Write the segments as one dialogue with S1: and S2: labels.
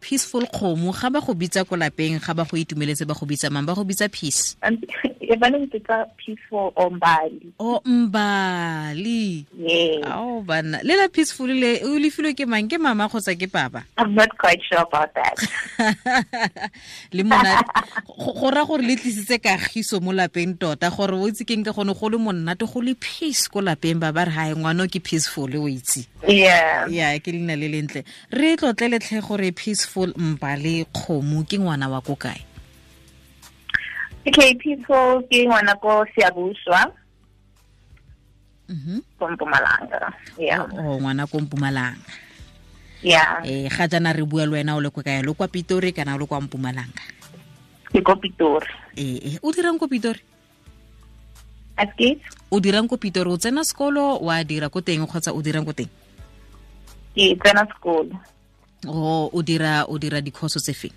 S1: peaceful kgomo ga ba go bitsa ko lapeng ga ba go itumeletse ba go bitsa mang? Ba go bitsa peace
S2: e ne mpitsa peaceful o mbali?
S1: O mbali.
S2: Yes.
S1: Ao banna le la peaceful le o lefilwe ke mang? Ke mama kgotsa ke papa?
S2: I'm not quite sure about that.
S1: Le mona go ra gore le tlisitse kagiso mo lapeng tota gore o itse keng ka gone go le monate go le peace ko lapeng ba ba re hae ngwana o ke peaceful o itse.
S2: Yeah.
S1: Ya ke leina le lentle re tlotletlhe gore peaceful mbali kgomo ke ngwana wa ko kae
S2: okay ke ngwana ko Siyabuswa.
S1: Mhm.
S2: ko mpumalanga. Yeah
S1: o ngwana ko mpumalanga.
S2: Yeah
S1: eh ga jana re bua le wena o le kwa kae? Lo kwa pitori kana o le kwa mpumalanga?
S2: Ke ko pitori.
S1: Eh eh o dirang ko pitori?
S2: Aske?
S1: O dirang ko pitori? O tsena sekolo? Wa dira ko teng kgotsa o dirang ko teng?
S2: Ke tsena sekolo.
S1: O o dira o dira dikhoso tse feng?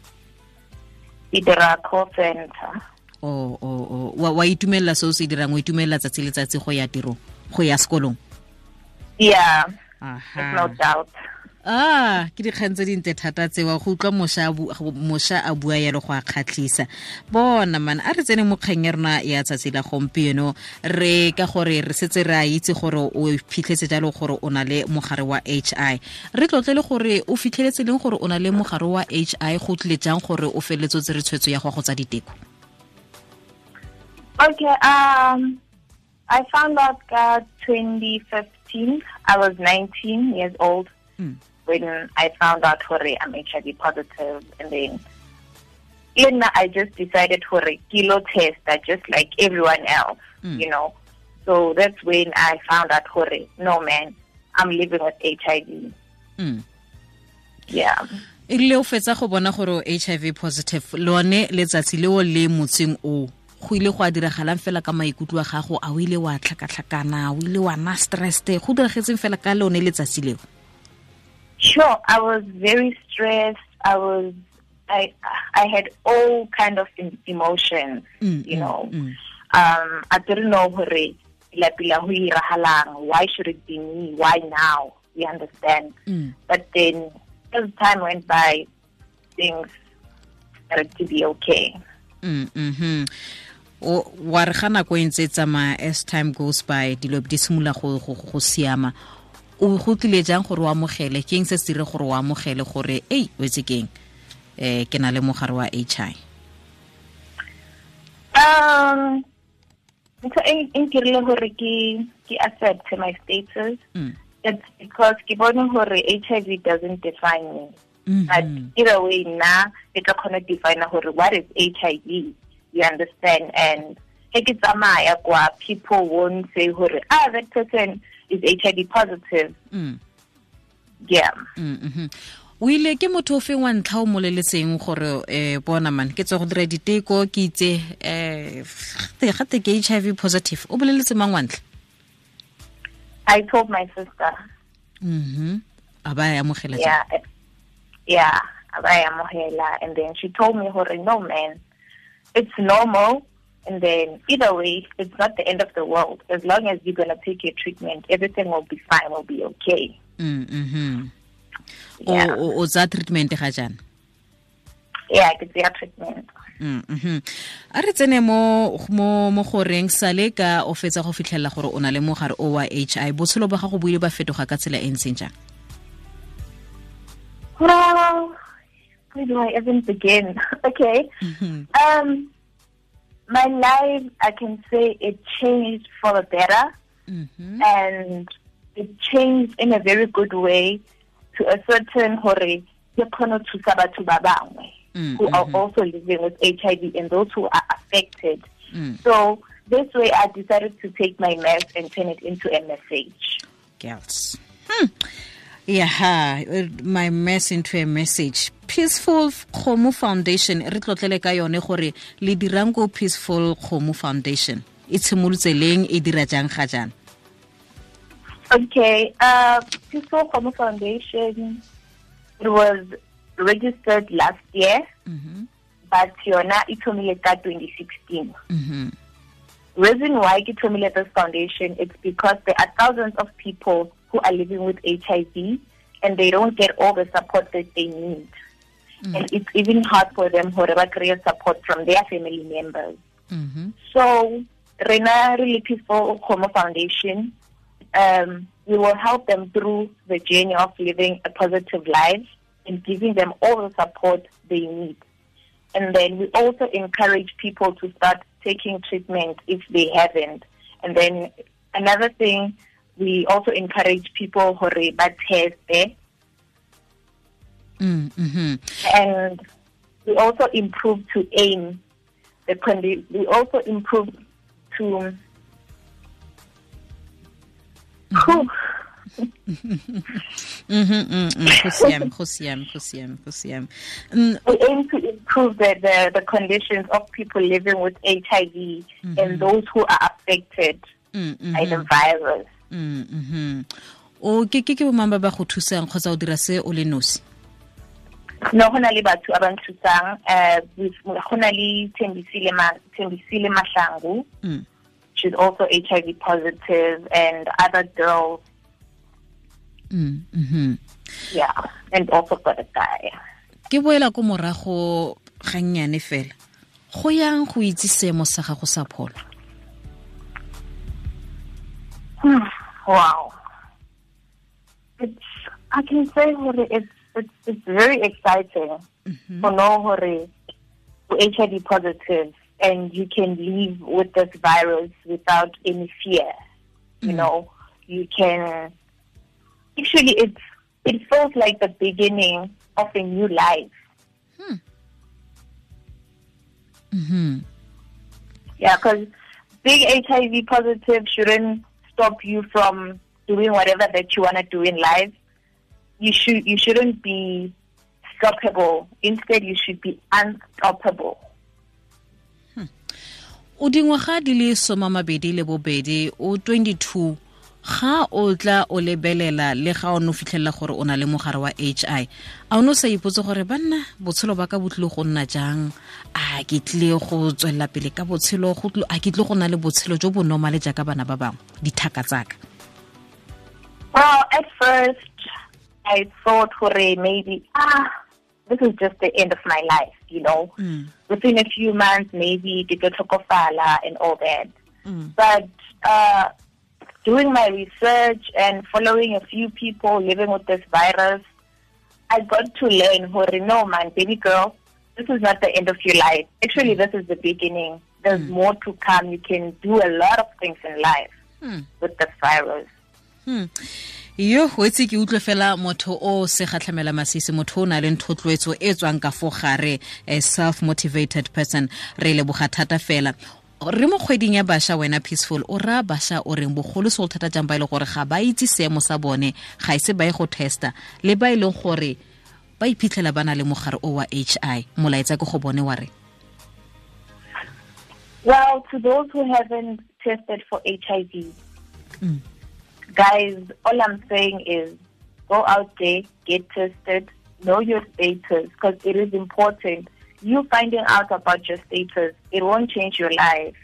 S2: Ke dira call center
S1: o o o wa, wa itumelela se o se dirang o itumelela tsatsi le tsatsi go ya tirong go ya sekolong?
S2: Yeah. There's no
S1: aha
S2: doubt.
S1: Ah ke dikgang tse dintle thata tsewa go utlwa mošwa a bua yalo go a kgatlhisa. Bona man a re tsene mo kgang ya rona ya tsatsi la gompieno re ka gore re setse re a itse gore o phitlhetse jalo gore o na le mogare wa h i. Re tlotle le gore o fitlheletse leng gore o na le mogare wa h i go tlile jang gore o feleletse o tsere tshwetso ya go go tsa diteko
S2: Okay, um, I found out that 2015, I was 19 years old
S1: Mm.
S2: when I found out Hore I'm HIV positive, and then now I just decided Hore kilo test just like everyone else,
S1: Mm.
S2: you know. So that's when I found out Hore, no man, I'm living with HIV.
S1: mm.
S2: Yeah.
S1: e rile o fetsa go bona gore hiv positive lone letsatsi leo le motseng o go ile go a diragalang fela ka maikutlo a gago a o ile wa tlhakatlhakana o ile wa nna stressed go diragetseng fela ka lone letsatsi leo
S2: Sure, I was very stressed. I was, I, I had all kind of emotions,
S1: Mm,
S2: you
S1: mm,
S2: know.
S1: mm.
S2: Um, I didn't know hore pila ho iragalang. Why should it be me? Why now? You understand?
S1: Mm.
S2: But then, as time went by, things started to be okay.
S1: Mm, mhm. o wa re ga nako e ntse e tsamaya as time goes by dilo di simolola go, siama o go tlile jang gore o amogele ke eng se se dire gore o amogele gore ei wetse keng eh ke na le mogare wa h i
S2: Um, ntho e e nkirile hore ke ke accept my status.
S1: Mm.
S2: It's because ke bone hore HIV doesn't define me. But
S1: Mhm.
S2: either way, now it's a kind of define hore what is HIV. You understand? And take it samaya kwa people won't say hore ah that person is HIV positive.
S1: Mm.
S2: Yeah.
S1: Mm, mhm. o ile ke motho o feng wa ntlha o moleletseng gore eh bona man ke tse go dira diteko ke itse eh gate ke hiv positive o boleletse mang wa ntlha
S2: I told my sister.
S1: mhm a ba ya amogela?
S2: Yeah. Yeah. Abaya Mohela. And then she told me hore no man, it's normal. And then either way, it's not the end of the world. As long as you're gonna take your treatment, everything will be fine, will be okay.
S1: Mm-hmm. o
S2: Yeah.
S1: o o tsa treatment ga jana
S2: Yeah, I could treatment.
S1: Mm, mhm a re tsene mo mo mo goreng sale ka o fetsa go fitlhelela gore o na le mogare o wa hi botshelo ba gago bo ile ba fetoga ka tsela e ntseng jang
S2: where do I even begin? okay.
S1: Mhm.
S2: Um, my life, I can say it changed for the better,
S1: Mhm.
S2: and it changed in a very good way to a certain hore ke kgone ho thusa batho ba bangwe
S1: Mm,
S2: who are
S1: mhm.
S2: also living with HIV and those who are affected.
S1: Mm.
S2: So this way, I decided to take my mess and turn it into a message.
S1: girls. Hmm. Yeah, my mess into a message. Peaceful Kgomo Foundation re tlotlele ka yone gore le dirang ko Peaceful Kgomo Foundation. E tshimolotse leng e dira jang ga jana?
S2: Okay, uh, Peaceful Kgomo Foundation, it was registered last year,
S1: Mhm.
S2: but yona e thomile ka 2016.
S1: Mhm.
S2: reason why ke thomile this foundation it's because there are thousands of people who are living with HIV and they don't get all the support that they need. And it's even hard for them ba create support from their family members.
S1: Mhm.
S2: So, Rena Really Peaceful Kgomo Foundation, um, we will help them through the journey of living a positive life and giving them all the support they need. And then we also encourage people to start taking treatment if they haven't. And then another thing, we also encourage people who ba test
S1: Mm, mhm.
S2: and we also improve to aim the condi- we also improve to Whew.
S1: Mhm, mm, mm. Go siame, go siame, go siame, go siame. Mm,
S2: we aim to improve the, the, the conditions of people living with HIV and those who are affected
S1: mm, mm,
S2: by the virus.
S1: Mm, mhm. o ke ke ke bomang ba ba go thusang kgotsa o dira se o le nosi
S2: no go na le batho ba ba nthusang um go na le Thembisile Ma- Thembisile mahlangu
S1: Mm.
S2: she's also hiv positive and other girls
S1: Mm, mhm.
S2: yeah and also got a guy
S1: ke boela ko morago ga nnyane fela go yang go itse seemo sa gago sa pholo
S2: wow. It's i can say it's it's, it's very exciting mm-hmm. to know hore you're hiv positive and you can live with this virus without any fear. You mm. know you can actually it's it feels like the beginning of a new life.
S1: Mhm.
S2: Yeah, because being HIV positive shouldn't stop you from doing whatever that you want to do in life. You should you shouldn't be stoppable. Instead, you should be unstoppable. Hmm.
S1: o dingwaga di le soma mabedi le bobedi o 22 ga o tla o lebelela le ga o ne o fitlhelela gore o na le mogare wa h i a o ne o sa ipotse gore banna botshelo ba ka bo tlile go nna jang a ke tlile go tswelela pele ka botshelo go tlo- a ke tlile go na le botshelo jo bo normale jaaka bana ba bangwe dithaka tsaka
S2: Well, at first, I thought, hooray, maybe ah, this is just the end of my life. You know,
S1: Mm.
S2: within a few months, maybe the Tokofala and all that.
S1: Mm.
S2: But uh, doing my research and following a few people living with this virus, I got to learn, hore, no man, baby girl, this is not the end of your life. Actually, this is the beginning. There's more to come. You can do a lot of things in life
S1: Hmm.
S2: with this virus.
S1: Hmm. yo o etse ke utlwe fela motho o se gatlhamela masisi motho o na leng thotloetso e tswang ka fo gare a self motivated person re leboga thata fela re mo kgweding ya bašwa wena peaceful o raya bašwa o reng bogolo segolo thata jang ba e leng gore ga ba itse seemo sa bone ga ise ba ye go testa le ba e leng gore ba iphitlhela ba na le mogare o wa h i molaetsa ke go bone wa re
S2: Well, to those who haven't tested for HIV,
S1: Mm.
S2: guys, all I'm saying is go out there, get tested, know your status, because it is important. You finding out about your status, it won't change your life.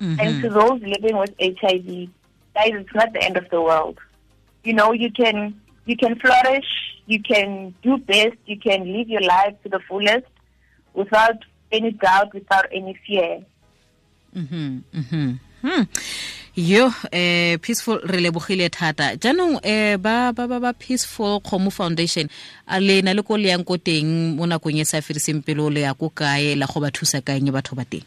S2: And to those living with HIV, guys, it's not the end of the world. You know, you can you can flourish, you can do best, you can live your life to the fullest without any doubt, without any fear.
S1: Mhm, mhm. Hmm. Yo eh peaceful re lebogile thata jaanong eh ba ba ba, ba peaceful kgomo foundation a le na le ko le yang ko teng mo nakong e sa firiseng pele le ya ko kae la go ba thusa kaeng batho ba teng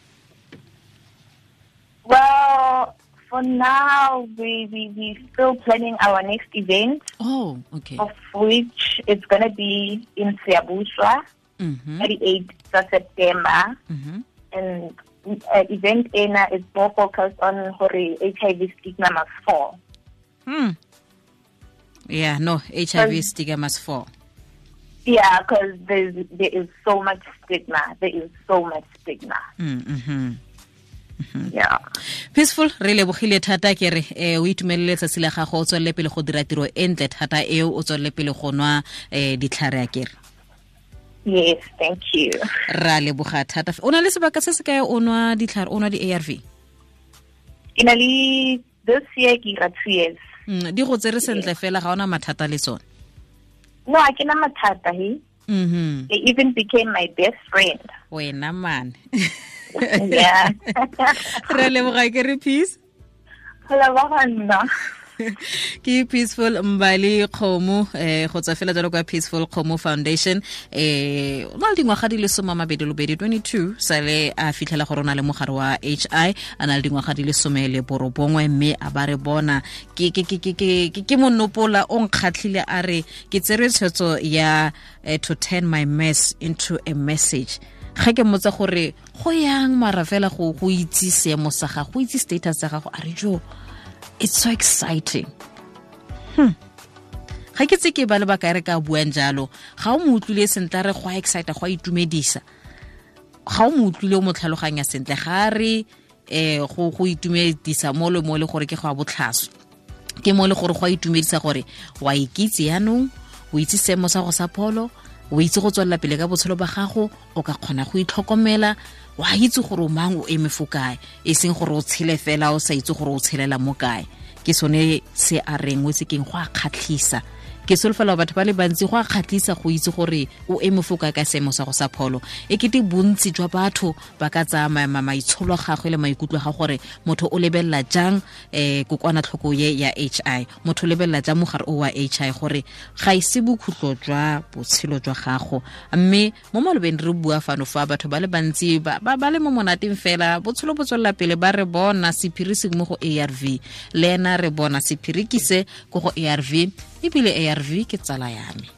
S2: Well, for now, we, we, we're still planning our next event,
S1: oh okay
S2: of which it's going to be in Siabuswa,
S1: -hmm.
S2: 38th of September.
S1: -hmm.
S2: And uh, event ena is more focused on hore HIV stigma must fall.
S1: hmm yeah no hiv stigma must fall
S2: Yeah, because there is so much stigma. There is so much stigma.
S1: Mm-hmm.
S2: Yeah.
S1: peaceful re lebogile thata ke re eh, o itumelele tsatsi la gago o tswelele pele go dira tiro e ntle thata eo o tswelele pele go nwa eh, ditlhare ya kere
S2: Yes, thank you.
S1: ra leboga thata o na le sebaka se se kae o nwa ditlhare o nwa di-arv
S2: In Ali, this year, ke ira two years.
S1: Mm, di go tsere sentle fela ga ona mathata le tsone
S2: No, I can matata, he.
S1: mhm
S2: They even became my best friend.
S1: wena mane
S2: yeah.
S1: re leboga ke re peace
S2: Hello, Wahanda.
S1: ke peaceful mbali kgomo eh go tswa fela jalo kwa peaceful kgomo foundation. O na le dingwaga di le soma a mabedi le bedi 22 sale a fitlhela gore o na le mogare wa hi a na le dingwaga di le some le borobongwe mme a ba re bona. Ke monopola o nkgatlhile a re ke tsere tshwetso ya eh, to turn my mess into a message. Ga ke mmotsa gore go yang mara fela go itse seemo sa gago go itse status sa gago a re jo it's so exciting. Ga ke tse ke ba lebaka e re ka buang jalo ga o mo utlwile sentle re go a excite go a itumedisa. Ga o mo utlwile o mo tlhaloganya sentle ga re go go itumedisa mo le mo le gore ke go a botlhaso ke mo le gore go a itumedisa gore wa ikitse yaanong o itse seemo sa go sa pholo o itse go tswelela pele ka botshelo ba gago o ka kgona go itlhokomela wa itse gore o mang o eme fo kae e seng gore o tshele fela o sa itse gore o tshelela mo kae. Ke sone se a reng o itse keng go a kgatlhisa ke solofela batho ba le bantsi go a kgatlhisa go itse gore o eme fo kae ka seemo sa go sa pholo. E kete bontsi jwa batho ba ka tsaya ma- ma- maitsholo gagwe le maikutlo a ga gore motho o lebelela jang um kokwanatlhoko ye ya h i. Motho o lebelela jang mogare o wa h i gore ga ise bokhutlo jwa botshelo jwa gago. Mme mo malobeng re bua fano fa batho ba le bantsi ba le mo monateng fela botshelo bo tswelela pele ba re bona sephiri seng mo go a r v. Le ena re bona sephiri kise ko go arv ebile arv ke tsala yame